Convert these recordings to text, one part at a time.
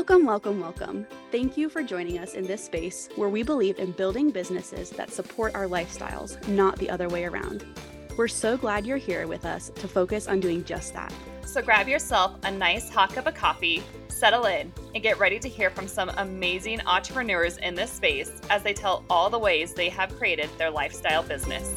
Welcome, welcome, welcome. Thank you for joining us in this space where we believe in building businesses that support our lifestyles, not the other way around. We're so glad you're here with us to focus on doing just that. So grab yourself a nice hot cup of coffee, settle in, and get ready to hear from some amazing entrepreneurs in this space as they tell all the ways they have created their lifestyle business.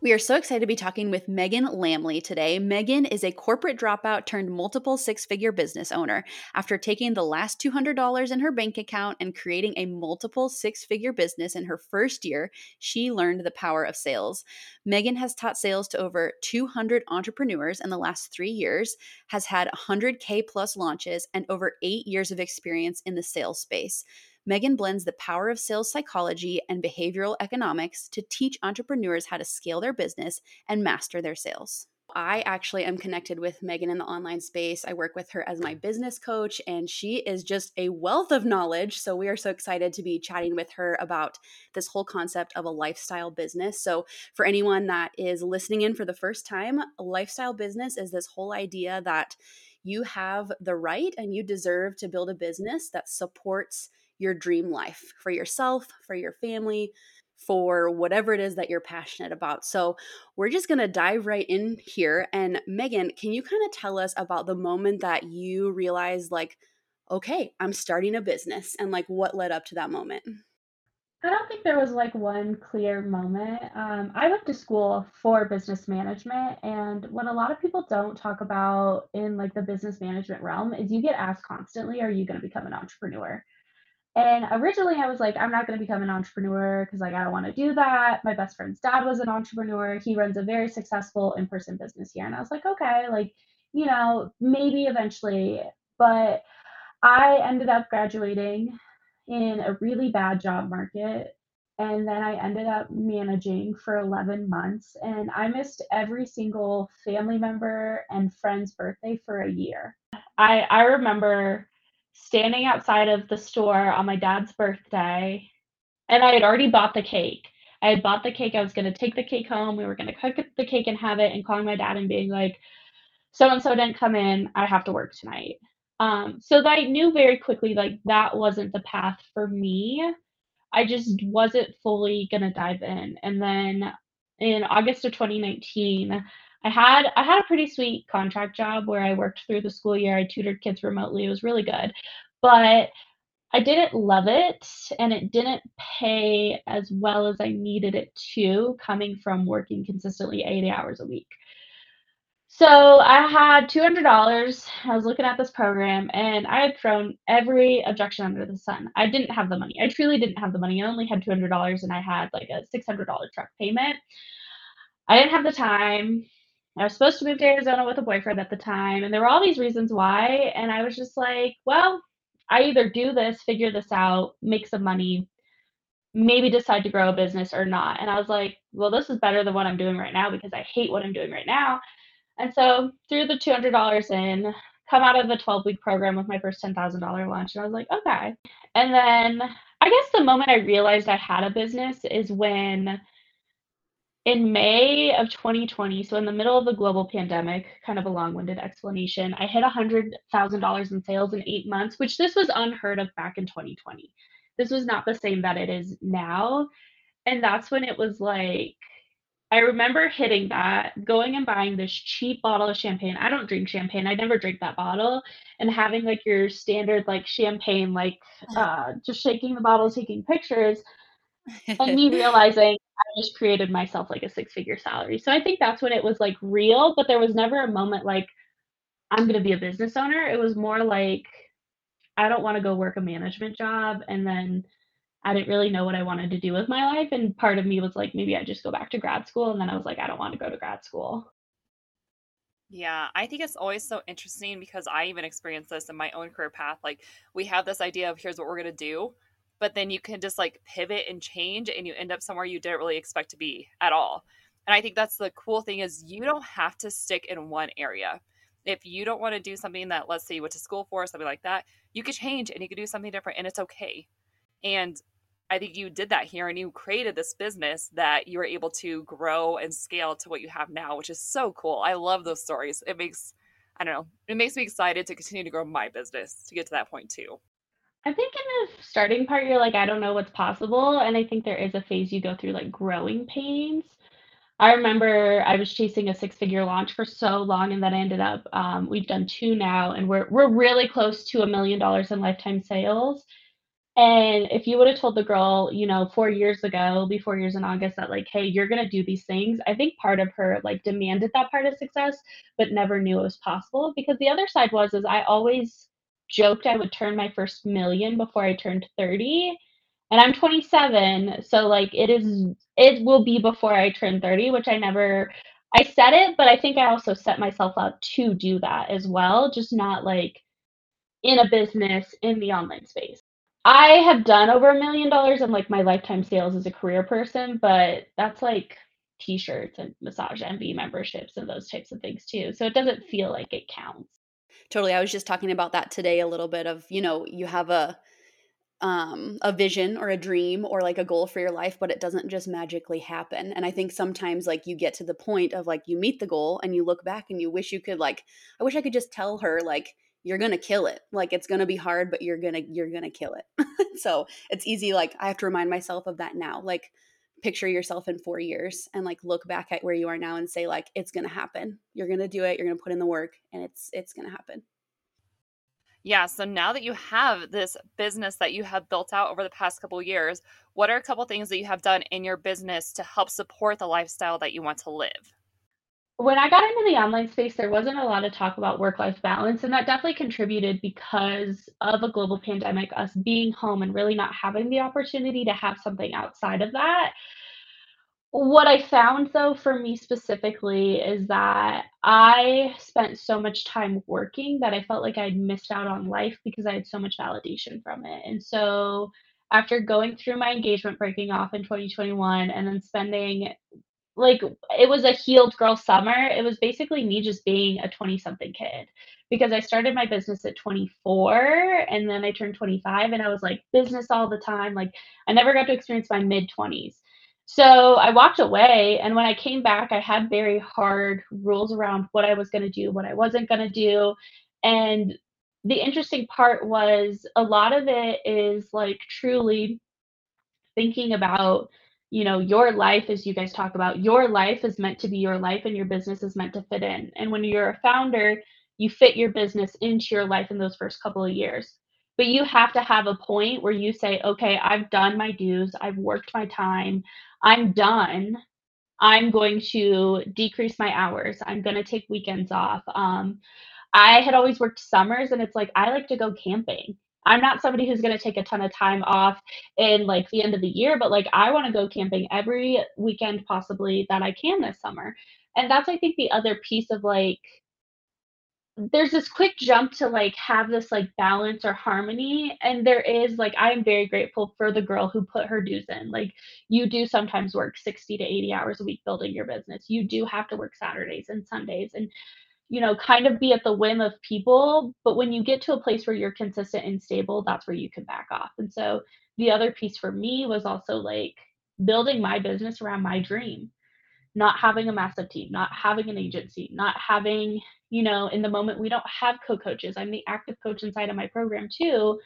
We are so excited to be talking with Meghan Lamle today. Meghan is a corporate dropout turned multiple six figure business owner. After taking the last $200 in her bank account and creating a multiple six figure business in her first year, she learned the power of sales. Meghan has taught sales to over 200 entrepreneurs in the last three years, has had 100K plus launches, and over eight years of experience in the sales space. Meghan blends the power of sales psychology and behavioral economics to teach entrepreneurs how to scale their business and master their sales. I actually am connected with Meghan in the online space. I work with her as my business coach, and she is just a wealth of knowledge. So, we are so excited to be chatting with her about this whole concept of a lifestyle business. So, for anyone that is listening in for the first time, a lifestyle business is this whole idea that you have the right and you deserve to build a business that supports your dream life for yourself, for your family, for whatever it is that you're passionate about. So, we're just going to dive right in here. And Meghan, can you kind of tell us about the moment that you realized, like, okay, I'm starting a business and like what led up to that moment? I don't think there was like one clear moment. Um, I went to school for business management, and what a lot of people don't talk about in like the business management realm is you get asked constantly, "Are you going to become an entrepreneur?" And originally I was like, I'm not going to become an entrepreneur because like I don't want to do that. My best friend's dad was an entrepreneur. He runs a very successful in-person business here. And I was like, okay, like, you know, maybe eventually. But I ended up graduating in a really bad job market. And then I ended up managing for 11 months. And I missed every single family member and friend's birthday for a year. I, I remember standing outside of the store on my dad's birthday, and I had already bought the cake. I had bought the cake. I was going to take the cake home. We were going to cook the cake and have it, and calling my dad and being like, so and so didn't come in. I have to work tonight. Um, so I knew very quickly like that wasn't the path for me. I just wasn't fully gonna dive in. And then in August of 2019, I had I had a pretty sweet contract job where I worked through the school year. I tutored kids remotely. It was really good. But I didn't love it and it didn't pay as well as I needed it to coming from working consistently 80 hours a week. So I had $200. I was looking at this program and I had thrown every objection under the sun. I didn't have the money. I truly didn't have the money. I only had $200 and I had like a $600 truck payment. I didn't have the time. I was supposed to move to Arizona with a boyfriend at the time, and there were all these reasons why. And I was just like, well, I either do this, figure this out, make some money, maybe decide to grow a business or not. And I was like, well, this is better than what I'm doing right now because I hate what I'm doing right now. And so threw the $200 in, come out of the 12 week program with my first $10,000 launch. And I was like, okay. And then I guess the moment I realized I had a business is when in May of 2020, so in the middle of the global pandemic, kind of a long winded explanation, I hit $100,000 in sales in eight months, which this was unheard of back in 2020. This was not the same that it is now. And that's when it was like, I remember hitting that, going and buying this cheap bottle of champagne. I don't drink champagne. I never drink that bottle. And having like your standard like champagne, like uh, just shaking the bottle, taking pictures and me realizing I just created myself like a six figure salary. So I think that's when it was like real, but there was never a moment like I'm going to be a business owner. It was more like I don't want to go work a management job and then I didn't really know what I wanted to do with my life and part of me was like maybe I just go back to grad school and then I was like I don't want to go to grad school. Yeah, I think it's always so interesting because I even experienced this in my own career path. Like, we have this idea of here's what we're going to do but then you can just like pivot and change and you end up somewhere you didn't really expect to be at all. And I think that's the cool thing is you don't have to stick in one area. If you don't want to do something that let's say you went to school for something like that, you could change and you could do something different and it's okay. And I think you did that here and you created this business that you were able to grow and scale to what you have now, which is so cool. I love those stories. It makes I don't know. It makes me excited to continue to grow my business to get to that point too. I think in the starting part, you're like, I don't know what's possible. And I think there is a phase you go through like growing pains. I remember I was chasing a six-figure launch for so long, and then I ended up um, we've done two now, and we're we're really close to a million dollars in lifetime sales. And if you would have told the girl, you know, four years ago, be four years in August, that like, hey, you're gonna do these things, I think part of her like demanded that part of success, but never knew it was possible. Because the other side was is I always joked I would turn my first million before I turned 30. And I'm 27, so like it is it will be before I turn 30, which I never I said it, but I think I also set myself up to do that as well, just not like in a business in the online space. I have done over a million dollars in like my lifetime sales as a career person, but that's like t-shirts and massage envy memberships and those types of things too. So it doesn't feel like it counts. Totally. I was just talking about that today a little bit of, you know, you have a um a vision or a dream or like a goal for your life but it doesn't just magically happen and i think sometimes like you get to the point of like you meet the goal and you look back and you wish you could like i wish i could just tell her like you're gonna kill it like it's gonna be hard but you're gonna you're gonna kill it so it's easy like i have to remind myself of that now like picture yourself in four years and like look back at where you are now and say like it's gonna happen. You're gonna do it you're gonna put in the work and it's it's gonna happen. Yeah so now that you have this business that you have built out over the past couple years what are a couple things that you have done in your business to help support the lifestyle that you want to live when I got into the online space, there wasn't a lot of talk about work life balance. And that definitely contributed because of a global pandemic, us being home and really not having the opportunity to have something outside of that. What I found, though, for me specifically, is that I spent so much time working that I felt like I'd missed out on life because I had so much validation from it. And so, after going through my engagement breaking off in 2021 and then spending like it was a healed girl summer. It was basically me just being a 20 something kid because I started my business at 24 and then I turned 25 and I was like business all the time. Like I never got to experience my mid 20s. So I walked away and when I came back I had very hard rules around what I was going to do, what I wasn't going to do. And the interesting part was a lot of it is like truly thinking about you know your life as you guys talk about your life is meant to be your life and your business is meant to fit in. And when you're a founder you fit your business into your life in those first couple of years. But you have to have a point where you say okay i've done my dues. I've worked my time. I'm done. I'm going to decrease my hours. I'm going to take weekends off. Um, i had always worked summers and it's like i like to go camping I'm not somebody who's going to take a ton of time off in like the end of the year, but like I want to go camping every weekend possibly that I can this summer. And that's I think the other piece of like there's this quick jump to like have this like balance or harmony and there is like i am very grateful for the girl who put her dues in like you do sometimes work 60 to 80 hours a week building your business you do have to work saturdays and sundays and you know, kind of be at the whim of people. But when you get to a place where you're consistent and stable, that's where you can back off. And so the other piece for me was also like building my business around my dream, not having a massive team, not having an agency, not having, you know, in the moment we don't have co coaches. I'm the active coach inside of my program too.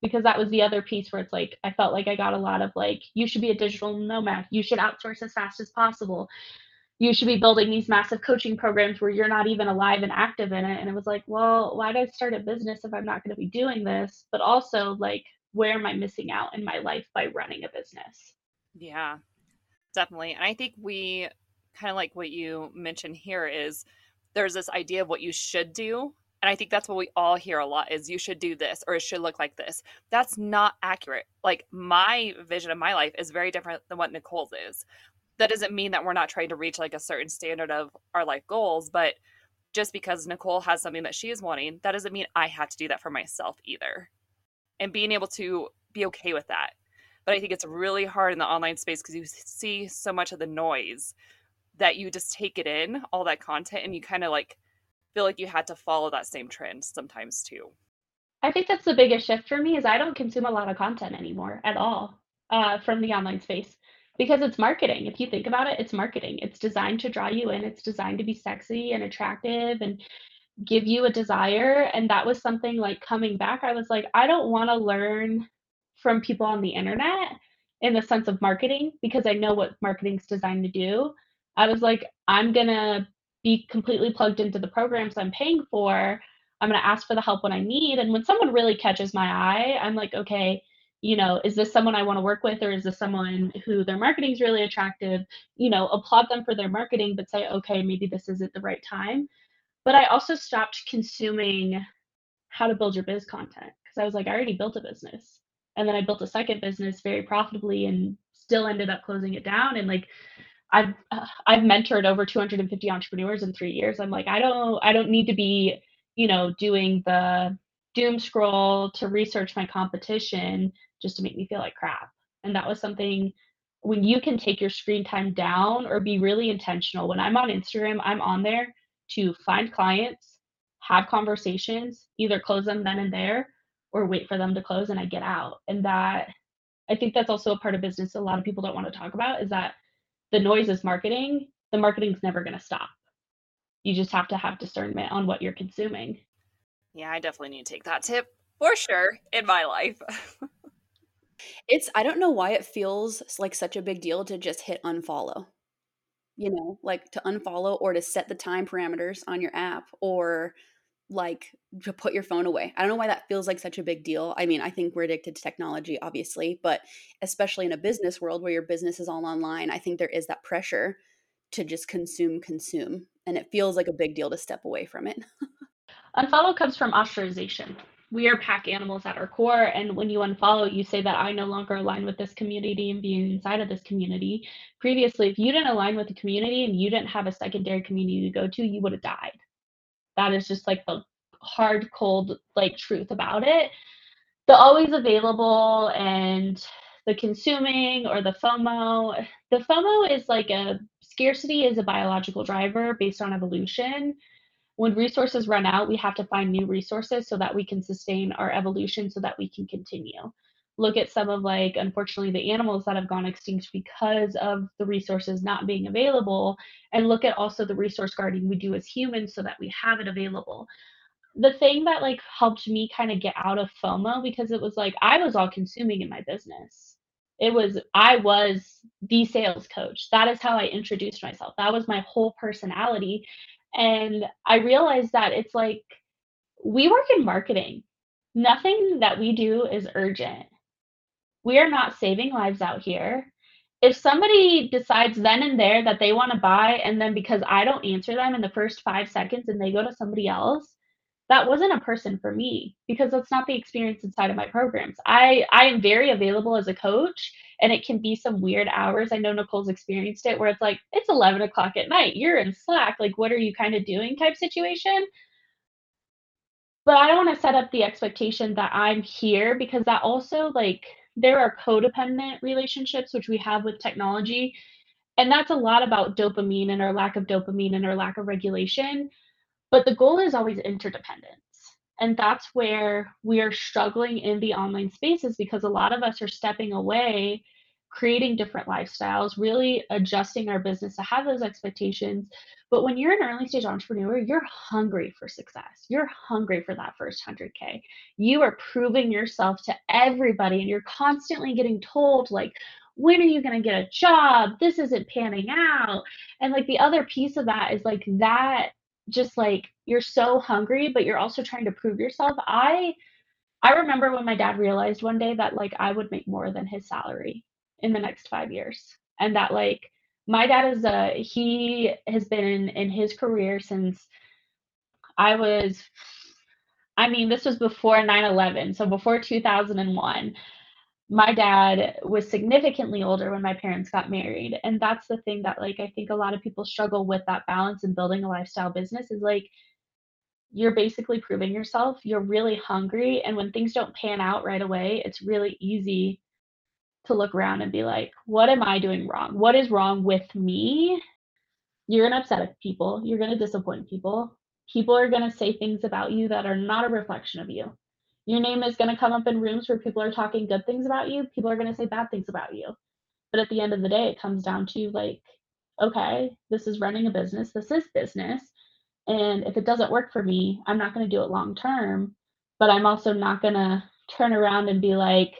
Because that was the other piece where it's like, I felt like I got a lot of like, you should be a digital nomad. You should outsource as fast as possible you should be building these massive coaching programs where you're not even alive and active in it. And it was like, well, why did I start a business if I'm not going to be doing this? But also, like, where am I missing out in my life by running a business? Yeah, definitely. And I think we kind of like what you mentioned here is there's this idea of what you should do. And I think that's what we all hear a lot is you should do this or it should look like this. That's not accurate. Like my vision of my life is very different than what Nicole's is that doesn't mean that we're not trying to reach like a certain standard of our life goals but just because nicole has something that she is wanting that doesn't mean i have to do that for myself either. And being able to be okay with that. But i think it's really hard in the online space because you see so much of the noise that you just take it in all that content and you kind of like feel like you had to follow that same trend sometimes too. I think that's the biggest shift for me is i don't consume a lot of content anymore at all uh, from the online space because it's marketing. If you think about it, it's marketing. It's designed to draw you in. It's designed to be sexy and attractive and give you a desire. And that was something like coming back, I was like, I don't want to learn from people on the internet in the sense of marketing because I know what marketing's designed to do. I was like, I'm going to be completely plugged into the programs I'm paying for. I'm going to ask for the help when I need. And when someone really catches my eye, I'm like, okay, you know, is this someone I want to work with or is this someone who their marketing is really attractive? You know, applaud them for their marketing, but say, okay, maybe this isn't the right time. But I also stopped consuming how to build your biz content because I was like, I already built a business. And then I built a second business very profitably and still ended up closing it down. And like, I've uh, I've mentored over 250 entrepreneurs in three years. I'm like, I don't I don't need to be, you know, doing the doom scroll to research my competition just to make me feel like crap. And that was something when you can take your screen time down or be really intentional. When I'm on Instagram, I'm on there to find clients, have conversations, either close them then and there or wait for them to close and I get out. And that I think that's also a part of business a lot of people don't want to talk about is that the noise is marketing. The marketing's never going to stop. You just have to have discernment on what you're consuming. Yeah, I definitely need to take that tip for sure in my life. It's I don't know why it feels like such a big deal to just hit unfollow. You know, like to unfollow or to set the time parameters on your app or like to put your phone away. I don't know why that feels like such a big deal. I mean, I think we're addicted to technology, obviously, but especially in a business world where your business is all online, I think there is that pressure to just consume, consume. And it feels like a big deal to step away from it. Unfollow comes from ostracization we are pack animals at our core and when you unfollow you say that i no longer align with this community and being inside of this community. Previously if you didn't align with the community and you didn't have a secondary community to go to you would have died. That is just like the hard cold like truth about it. The always available and the consuming or the fomo the fomo is like a scarcity is a biological driver based on evolution when resources run out, we have to find new resources so that we can sustain our evolution so that we can continue. Look at some of like, unfortunately, the animals that have gone extinct because of the resources not being available, and look at also the resource guarding we do as humans so that we have it available. The thing that like helped me kind of get out of FOMO because it was like I was all consuming in my business. It was, I was the sales coach. That is how I introduced myself. That was my whole personality. And I realized that it's like we work in marketing. Nothing that we do is urgent. We are not saving lives out here. If somebody decides then and there that they want to buy, and then because I don't answer them in the first five seconds and they go to somebody else, that wasn't a person for me because that's not the experience inside of my programs. I I am very available as a coach and it can be some weird hours. I know Nicole's experienced it where it's like it's 11 o'clock at night. You're in Slack. Like, what are you kind of doing? Type situation. But I don't want to set up the expectation that I'm here because that also like there are codependent relationships which we have with technology and that's a lot about dopamine and our lack of dopamine and our lack of regulation but the goal is always interdependence. And that's where we are struggling in the online spaces because a lot of us are stepping away, creating different lifestyles, really adjusting our business to have those expectations. But when you're an early stage entrepreneur, you're hungry for success. You're hungry for that first 100K. You are proving yourself to everybody, and you're constantly getting told, like, when are you going to get a job? This isn't panning out. And like the other piece of that is like that just like you're so hungry but you're also trying to prove yourself. I i remember when my dad realized one day that like i would make more than his salary in the next five years and that like my dad is a he has been in, his career since i was i mean this was before 9-11 so before 2001 my dad was significantly older when my parents got married. And that's the thing that like i think a lot of people struggle with that balance in building a lifestyle business is like you're basically proving yourself. You're really hungry. And when things don't pan out right away it's really easy to look around and be like what am i doing wrong? What is wrong with me? You're going to upset people. You're going to disappoint people. People are going to say things about you that are not a reflection of you your name is going to come up in rooms where people are talking good things about you. People are going to say bad things about you. But at the end of the day, it comes down to like, okay, this is running a business. This is business. And if it doesn't work for me, I'm not going to do it long term. But I'm also not going to turn around and be like,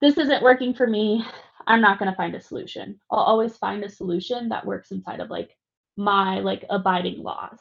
this isn't working for me. I'm not going to find a solution. I'll always find a solution that works inside of like my like abiding laws.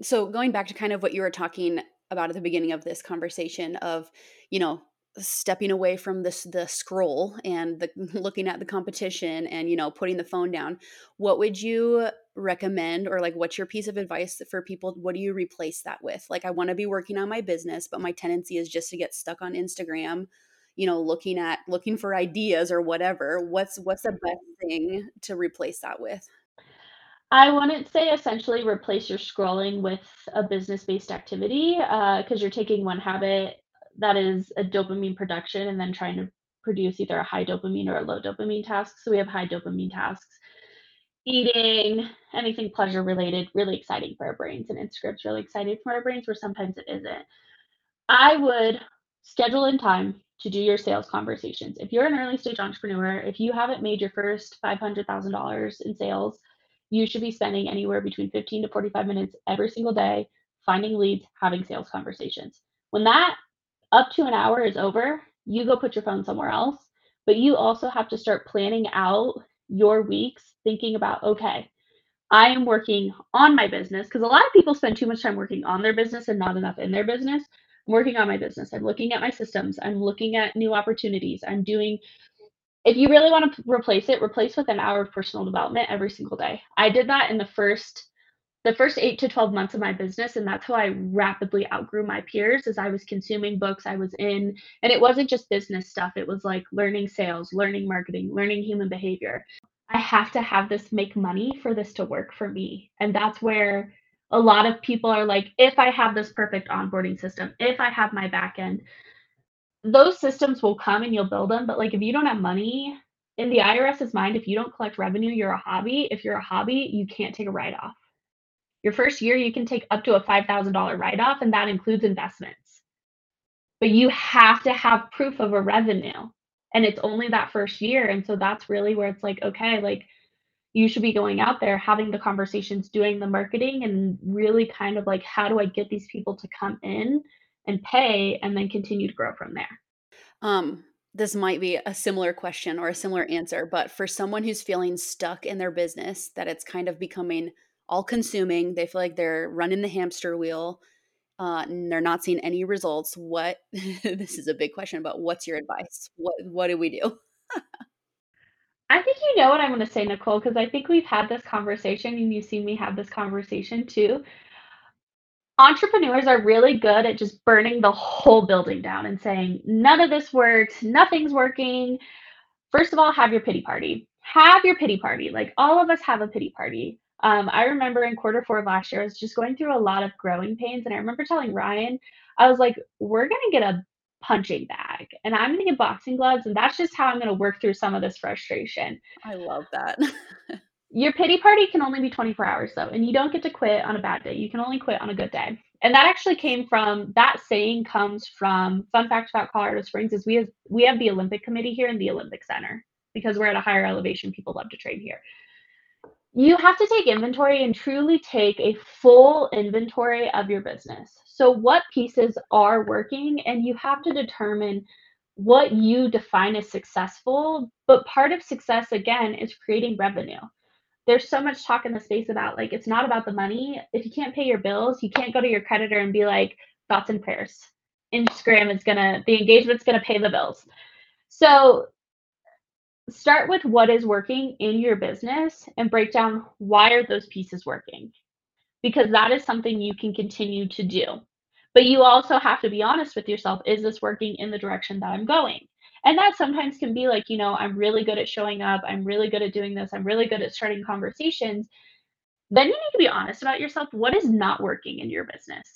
So going back to kind of what you were talking about at the beginning of this conversation of, you know, stepping away from this the scroll and the looking at the competition and you know putting the phone down what would you recommend or like what's your piece of advice for people what do you replace that with? Like i want to be working on my business but my tendency is just to get stuck on instagram you know looking at looking for ideas or whatever. What's what's the best thing to replace that with I wouldn't say essentially replace your scrolling with a business-based activity, because uh, you're taking one habit that is a dopamine production and then trying to produce either a high dopamine or a low dopamine task. So we have high dopamine tasks. Eating, anything pleasure related, really exciting for our brains, and Instagram's really exciting for our brains, where sometimes it isn't. I would schedule in time to do your sales conversations. If you're an early stage entrepreneur, if you haven't made your first $500,000 in sales, you should be spending anywhere between 15 to 45 minutes every single day finding leads, having sales conversations. When that up to an hour is over, you go put your phone somewhere else. But you also have to start planning out your weeks, thinking about, okay, I am working on my business because a lot of people spend too much time working on their business and not enough in their business. I'm working on my business. I'm looking at my systems. I'm looking at new opportunities. I'm doing if you really want to replace it, replace with an hour of personal development every single day. I did that in the first the first 8 to 12 months of my business and that's how I rapidly outgrew my peers as I was consuming books I was in and it wasn't just business stuff it was like learning sales, learning marketing, learning human behavior. I have to have this make money for this to work for me. And that's where a lot of people are like if I have this perfect onboarding system, if I have my back end, those systems will come and you'll build them. But like if you don't have money, in the IRS's mind, if you don't collect revenue, you're a hobby. If you're a hobby, you can't take a write off. Your first year, you can take up to a $5,000 write off, and that includes investments. But you have to have proof of a revenue. And it's only that first year. And so that's really where it's like, okay, like you should be going out there, having the conversations, doing the marketing, and really kind of like, how do I get these people to come in and pay and then continue to grow from there. Um, this might be a similar question or a similar answer, but for someone who's feeling stuck in their business, that it's kind of becoming all consuming, they feel like they're running the hamster wheel, uh, and they're not seeing any results. What this is a big question, but what's your advice? What what do we do? I think you know what I'm going to say, Nicole, because I think we've had this conversation and you've seen me have this conversation too entrepreneurs are really good at just burning the whole building down and saying, none of this works, nothing's working. First of all, have your pity party. Have your pity party. Like all of us have a pity party. Um, I remember in quarter four of last year, I was just going through a lot of growing pains. And I remember telling Ryan, I was like, we're going to get a punching bag and I'm going to get boxing gloves. And that's just how I'm going to work through some of this frustration. I love that. Your pity party can only be 24 hours though, and you don't get to quit on a bad day. You can only quit on a good day. And that actually came from that saying comes from fun fact about Colorado Springs is we have we have the Olympic committee here in the Olympic Center because we're at a higher elevation. People love to train here. You have to take inventory and truly take a full inventory of your business. So what pieces are working and you have to determine what you define as successful, but part of success again is creating revenue there's so much talk in the space about like it's not about the money. If you can't pay your bills, you can't go to your creditor and be like thoughts and prayers. Instagram is gonna the engagement's gonna pay the bills. So start with what is working in your business and break down why are those pieces working because that is something you can continue to do but you also have to be honest with yourself is this working in the direction that i'm going and that sometimes can be like, you know, I'm really good at showing up. I'm really good at doing this. I'm really good at starting conversations. Then you need to be honest about yourself. What is not working in your business?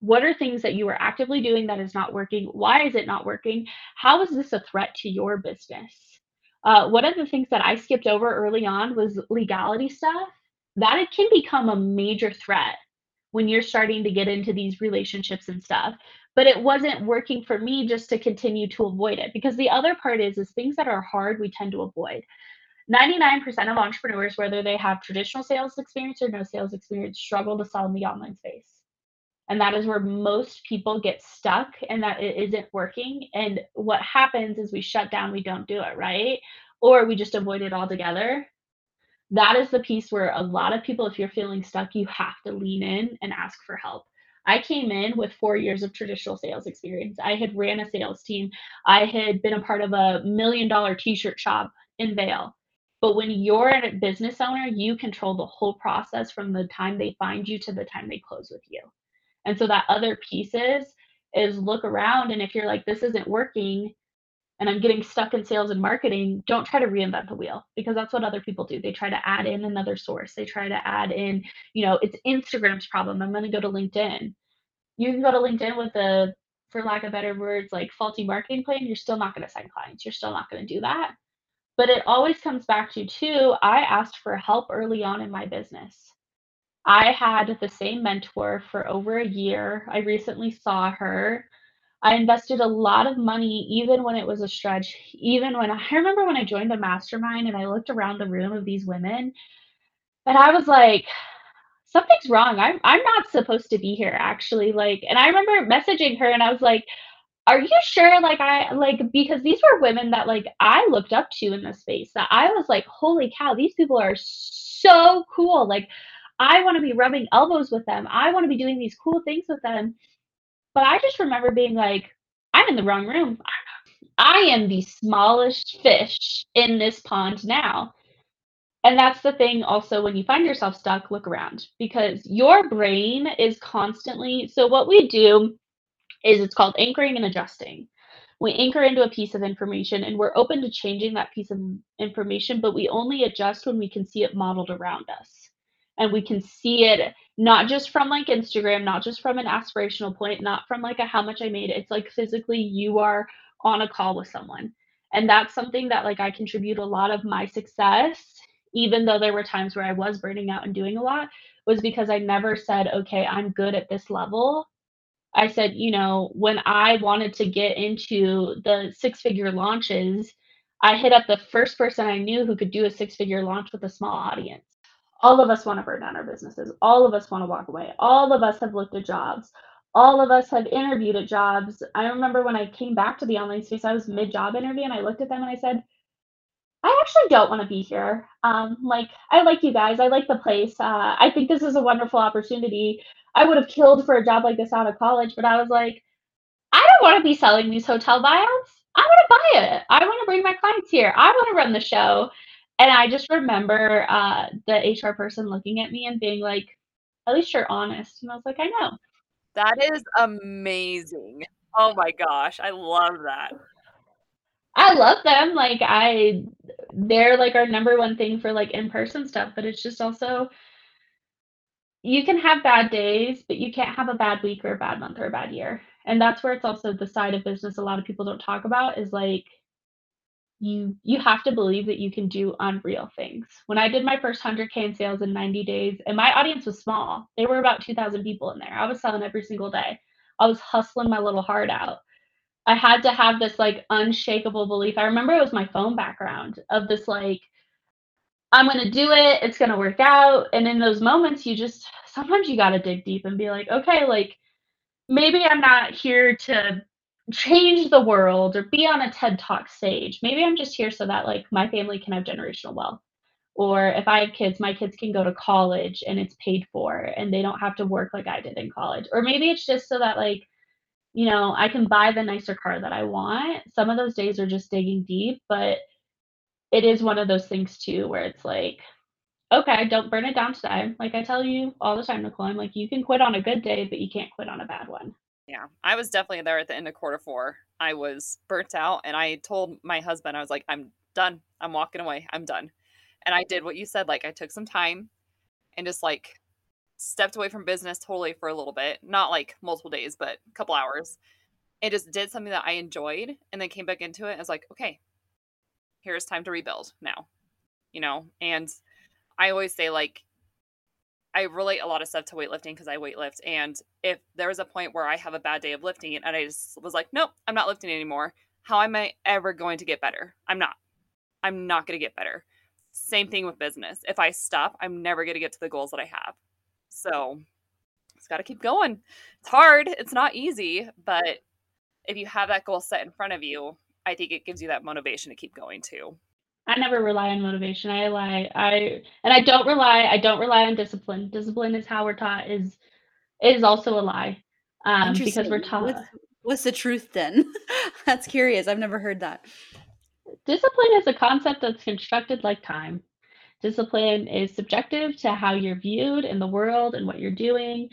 What are things that you are actively doing that is not working? Why is it not working? How is this a threat to your business? Uh, one of the things that I skipped over early on was legality stuff. That it can become a major threat when you're starting to get into these relationships and stuff but it wasn't working for me just to continue to avoid it because the other part is is things that are hard we tend to avoid 99% of entrepreneurs, whether they have traditional sales experience or no sales experience, struggle to sell in the online space. And that is where most people get stuck and that it isn't working. And what happens is we shut down, we don't do it, right? Or we just avoid it altogether. That is the piece where a lot of people, if you're feeling stuck, you have to lean in and ask for help. I came in with four years of traditional sales experience. I had ran a sales team. I had been a part of a million dollar t-shirt shop in Vail. But when you're a business owner, you control the whole process from the time they find you to the time they close with you. And so that other piece is is look around and if you're like this isn't working and I'm getting stuck in sales and marketing, don't try to reinvent the wheel because that's what other people do. They try to add in another source. They try to add in, you know, it's Instagram's problem. I'm going to go to LinkedIn. You can go to LinkedIn with a for lack of better words, like faulty marketing plan, you're still not going to sign clients. You're still not going to do that. But it always comes back to, too, I asked for help early on in my business. I had the same mentor for over a year. I recently saw her. I invested a lot of money, even when it was a stretch. Even when I remember when I joined a mastermind and I looked around the room of these women, and I was like, something's wrong. I'm I'm not supposed to be here actually. Like, and I remember messaging her and I was like, are you sure like i like because these were women that like i looked up to in this space that i was like holy cow these people are so cool like i want to be rubbing elbows with them i want to be doing these cool things with them but i just remember being like i'm in the wrong room i am the smallest fish in this pond now and that's the thing also when you find yourself stuck look around because your brain is constantly so what we do is it's called anchoring and adjusting. We anchor into a piece of information and we're open to changing that piece of information, but we only adjust when we can see it modeled around us. And we can see it not just from like Instagram, not just from an aspirational point, not from like a how much I made. It's like physically you are on a call with someone. And that's something that like I contribute a lot of my success, even though there were times where I was burning out and doing a lot, was because I never said, okay, I'm good at this level I said, you know, when I wanted to get into the six figure launches, I hit up the first person I knew who could do a six figure launch with a small audience. All of us want to burn down our businesses. All of us want to walk away. All of us have looked at jobs. All of us have interviewed at jobs. I remember when I came back to the online space, I was mid job interview and I looked at them and I said, I actually don't want to be here. Um, like, I like you guys. I like the place. Uh, I think this is a wonderful opportunity. I would have killed for a job like this out of college, but I was like, I don't want to be selling these hotel buyouts. I want to buy it. I want to bring my clients here. I want to run the show. And I just remember uh, the HR person looking at me and being like, at least you're honest. And I was like, I know. That is amazing. Oh my gosh. I love that. I love them. Like I they're like our number one thing for like in-person stuff, but it's just also you can have bad days, but you can't have a bad week or a bad month or a bad year. And that's where it's also the side of business a lot of people don't talk about is like you you have to believe that you can do unreal things. When I did my first 100k in sales in 90 days, and my audience was small. They were about 2000 people in there. I was selling every single day. I was hustling my little heart out. I had to have this like unshakable belief. I remember it was my phone background of this like I'm going to do it. It's going to work out. And in those moments, you just sometimes you got to dig deep and be like, okay, like maybe I'm not here to change the world or be on a TED Talk stage. Maybe I'm just here so that like my family can have generational wealth. Or if I have kids, my kids can go to college and it's paid for and they don't have to work like I did in college. Or maybe it's just so that like you know, I can buy the nicer car that I want. Some of those days are just digging deep, but it is one of those things too where it's like, okay, don't burn it down today. Like I tell you all the time, Nicole, I'm like, you can quit on a good day, but you can't quit on a bad one. Yeah, I was definitely there at the end of quarter four. I was burnt out, and I told my husband, I was like, I'm done. I'm walking away. I'm done. And I did what you said. Like, I took some time and just like stepped away from business totally for a little bit, not like multiple days, but a couple hours. It just did something that I enjoyed and then came back into it. I was like, okay, here's time to rebuild now, you know? And I always say, like, I relate a lot of stuff to weightlifting because I weightlift. And if there was a point where I have a bad day of lifting and I just was like, nope, I'm not lifting anymore, how am I ever going to get better? I'm not. I'm not going to get better. Same thing with business. If I stop, I'm never going to get to the goals that I have. So it's got to keep going. It's hard, it's not easy, but if you have that goal set in front of you, I think it gives you that motivation to keep going too. I never rely on motivation. I rely I and I don't rely I don't rely on discipline. Discipline is how we're taught is is also a lie. Um because we're taught what's, what's the truth then? That's curious. I've never heard that. Discipline is a concept that's constructed like time. Discipline is subjective to how you're viewed in the world and what you're doing.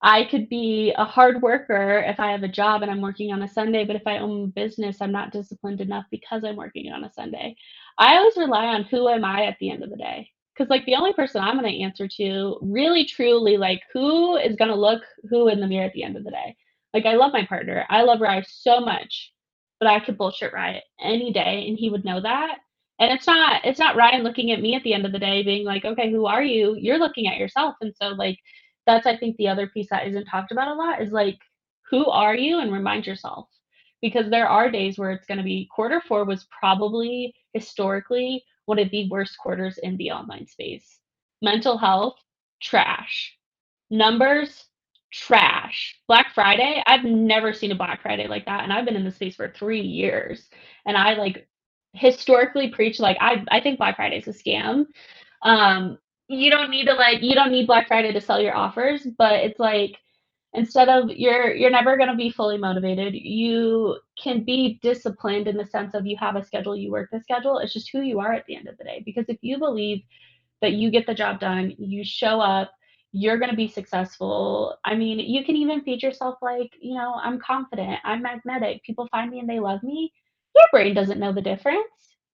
I could be a hard worker if I have a job and I'm working on a Sunday, but if I own a business, I'm not disciplined enough because I'm working on a Sunday. I always rely on who am I at the end of the day. Because like the only person I'm going to answer to, really truly, like who is going to look who in the mirror at the end of the day. Like I love my partner, I love Rye so much, but I could bullshit Rye any day, and he would know that. And it's not it's not Ryan looking at me at the end of the day, being like, okay, who are you? You're looking at yourself, and so like that's I think the other piece that isn't talked about a lot is like who are you and remind yourself because there are days where it's going to be quarter 4 was probably historically one of the worst quarters in the online space. Mental health trash. Numbers trash. Black Friday, I've never seen a Black Friday like that and I've been in the space for 3 years and I like historically preach like I I think Black Friday is a scam. Um you don't need to like you don't need Black Friday to sell your offers, but it's like instead of you're you're never going to be fully motivated. You can be disciplined in the sense of you have a schedule, you work the schedule. It's just who you are at the end of the day. Because if you believe that you get the job done, you show up, you're going to be successful. I mean, you can even feed yourself like, you know, I'm confident, I'm magnetic. People find me and they love me. Your brain doesn't know the difference.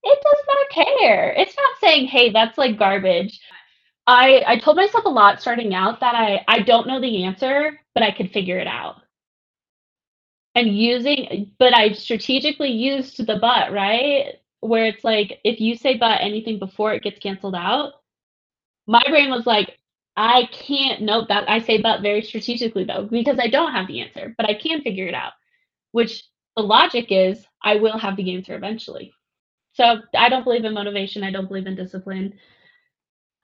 It does not care. It's not saying, "Hey, that's like garbage." I I told myself a lot starting out that I I don't know the answer, but I could figure it out. And using but I strategically used the but, right? Where it's like if you say but anything before it gets canceled out, my brain was like, I can't note that I say but very strategically though, because I don't have the answer, but I can figure it out. Which the logic is I will have the answer eventually. So I don't believe in motivation. I don't believe in discipline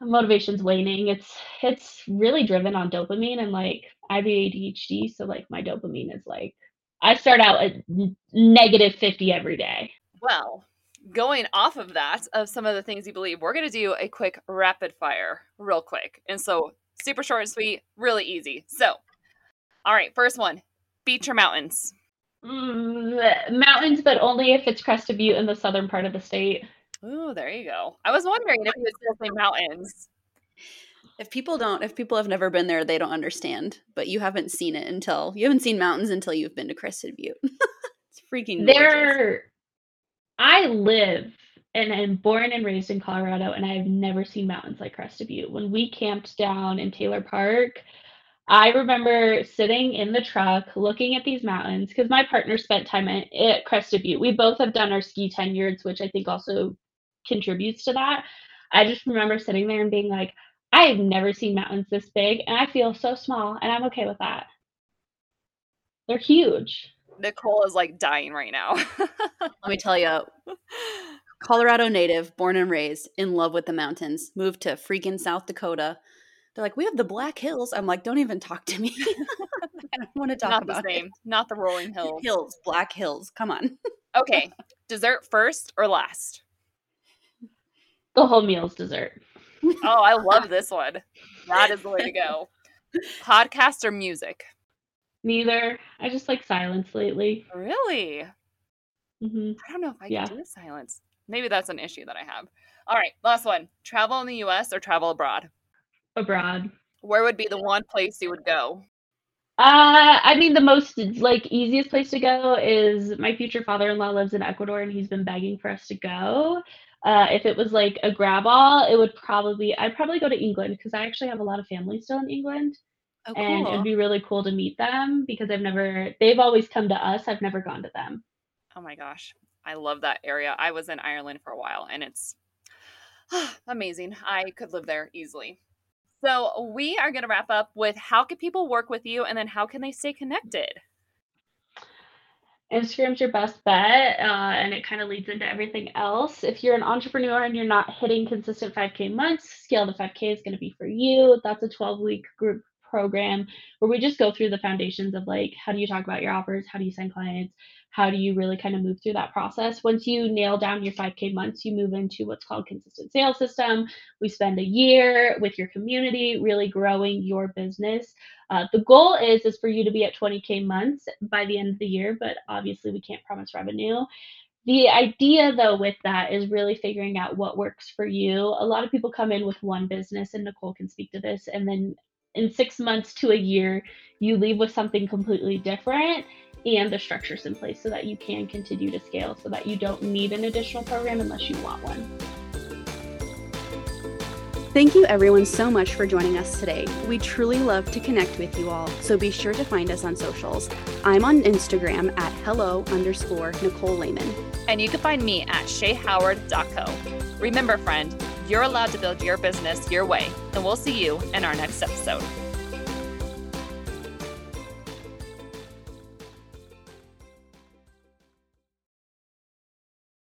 motivation's waning. It's it's really driven on dopamine and like I have ADHD, so like my dopamine is like I start out at negative 50 every day. Well, going off of that, of some of the things you believe, we're going to do a quick rapid fire, real quick. And so, super short and sweet, really easy. So, all right, first one beach or mountains? Mm, mountains, but only if it's Crested Butte in the southern part of the state. Oh, there you go. I was wondering if you would still say mountains. If people don't, if people have never been there, they don't understand. But you haven't seen it until you haven't seen mountains until you've been to Crested Butte. it's freaking there. I live and am born and raised in Colorado, and I've never seen mountains like Crested Butte. When we camped down in Taylor Park, I remember sitting in the truck looking at these mountains because my partner spent time at, at Crested Butte. We both have done our ski tenures, which I think also contributes to that. I just remember sitting there and being like, I have never seen mountains this big, and I feel so small, and I'm okay with that. They're huge. Nicole is like dying right now. Let me tell you, Colorado native, born and raised, in love with the mountains, moved to freaking South Dakota. They're like, we have the Black Hills. I'm like, don't even talk to me. I don't want to talk not about the same. it. Not the rolling hills. Hills, Black Hills. Come on. okay, dessert first or last? The whole meal's dessert. Oh, I love this one. That is the way to go. Podcast or music? Neither. I just like silence lately. Really? hmm I don't know if I Yeah. can do silence. Maybe that's an issue that I have. All right, last one. Travel in the US or travel abroad? Abroad. Where would be the one place you would go? Uh, I mean, the most like easiest place to go is my future father-in-law lives in Ecuador, and he's been begging for us to go. Uh, if it was like a grab all, it would probably I'd probably go to England because I actually have a lot of family still in England, Oh, and it'd be really cool to meet them because I've never they've always come to us. I've never gone to them. Oh my gosh. I love that area. I was in Ireland for a while and it's amazing. I could live there easily. So, we are going to wrap up with how can people work with you and then how can they stay connected? Instagram's your best bet, uh, and it kind of leads into everything else. If you're an entrepreneur and you're not hitting consistent 5K months, Scale to 5K is going to be for you. That's a 12 week group program where we just go through the foundations of like how do you talk about your offers, how do you sign clients, how do you really kind of move through that process. Once you nail down your 5K months, you move into what's called consistent sales system. We spend a year with your community, really growing your business. Uh, the goal is is for you to be at 20k months by the end of the year, but obviously we can't promise revenue. The idea though with that is really figuring out what works for you. A lot of people come in with one business and Nicole can speak to this and then in 6 months to a year you leave with something completely different and the structures in place so that you can continue to scale so that you don't need an additional program unless you want one. Thank you everyone so much for joining us today. We truly love to connect with you all, so be sure to find us on socials. I'm on Instagram at hello underscore Nicole Lehman. And you can find me at shayhoward.co. Remember, friend, you're allowed to build your business your way, and we'll see you in our next episode.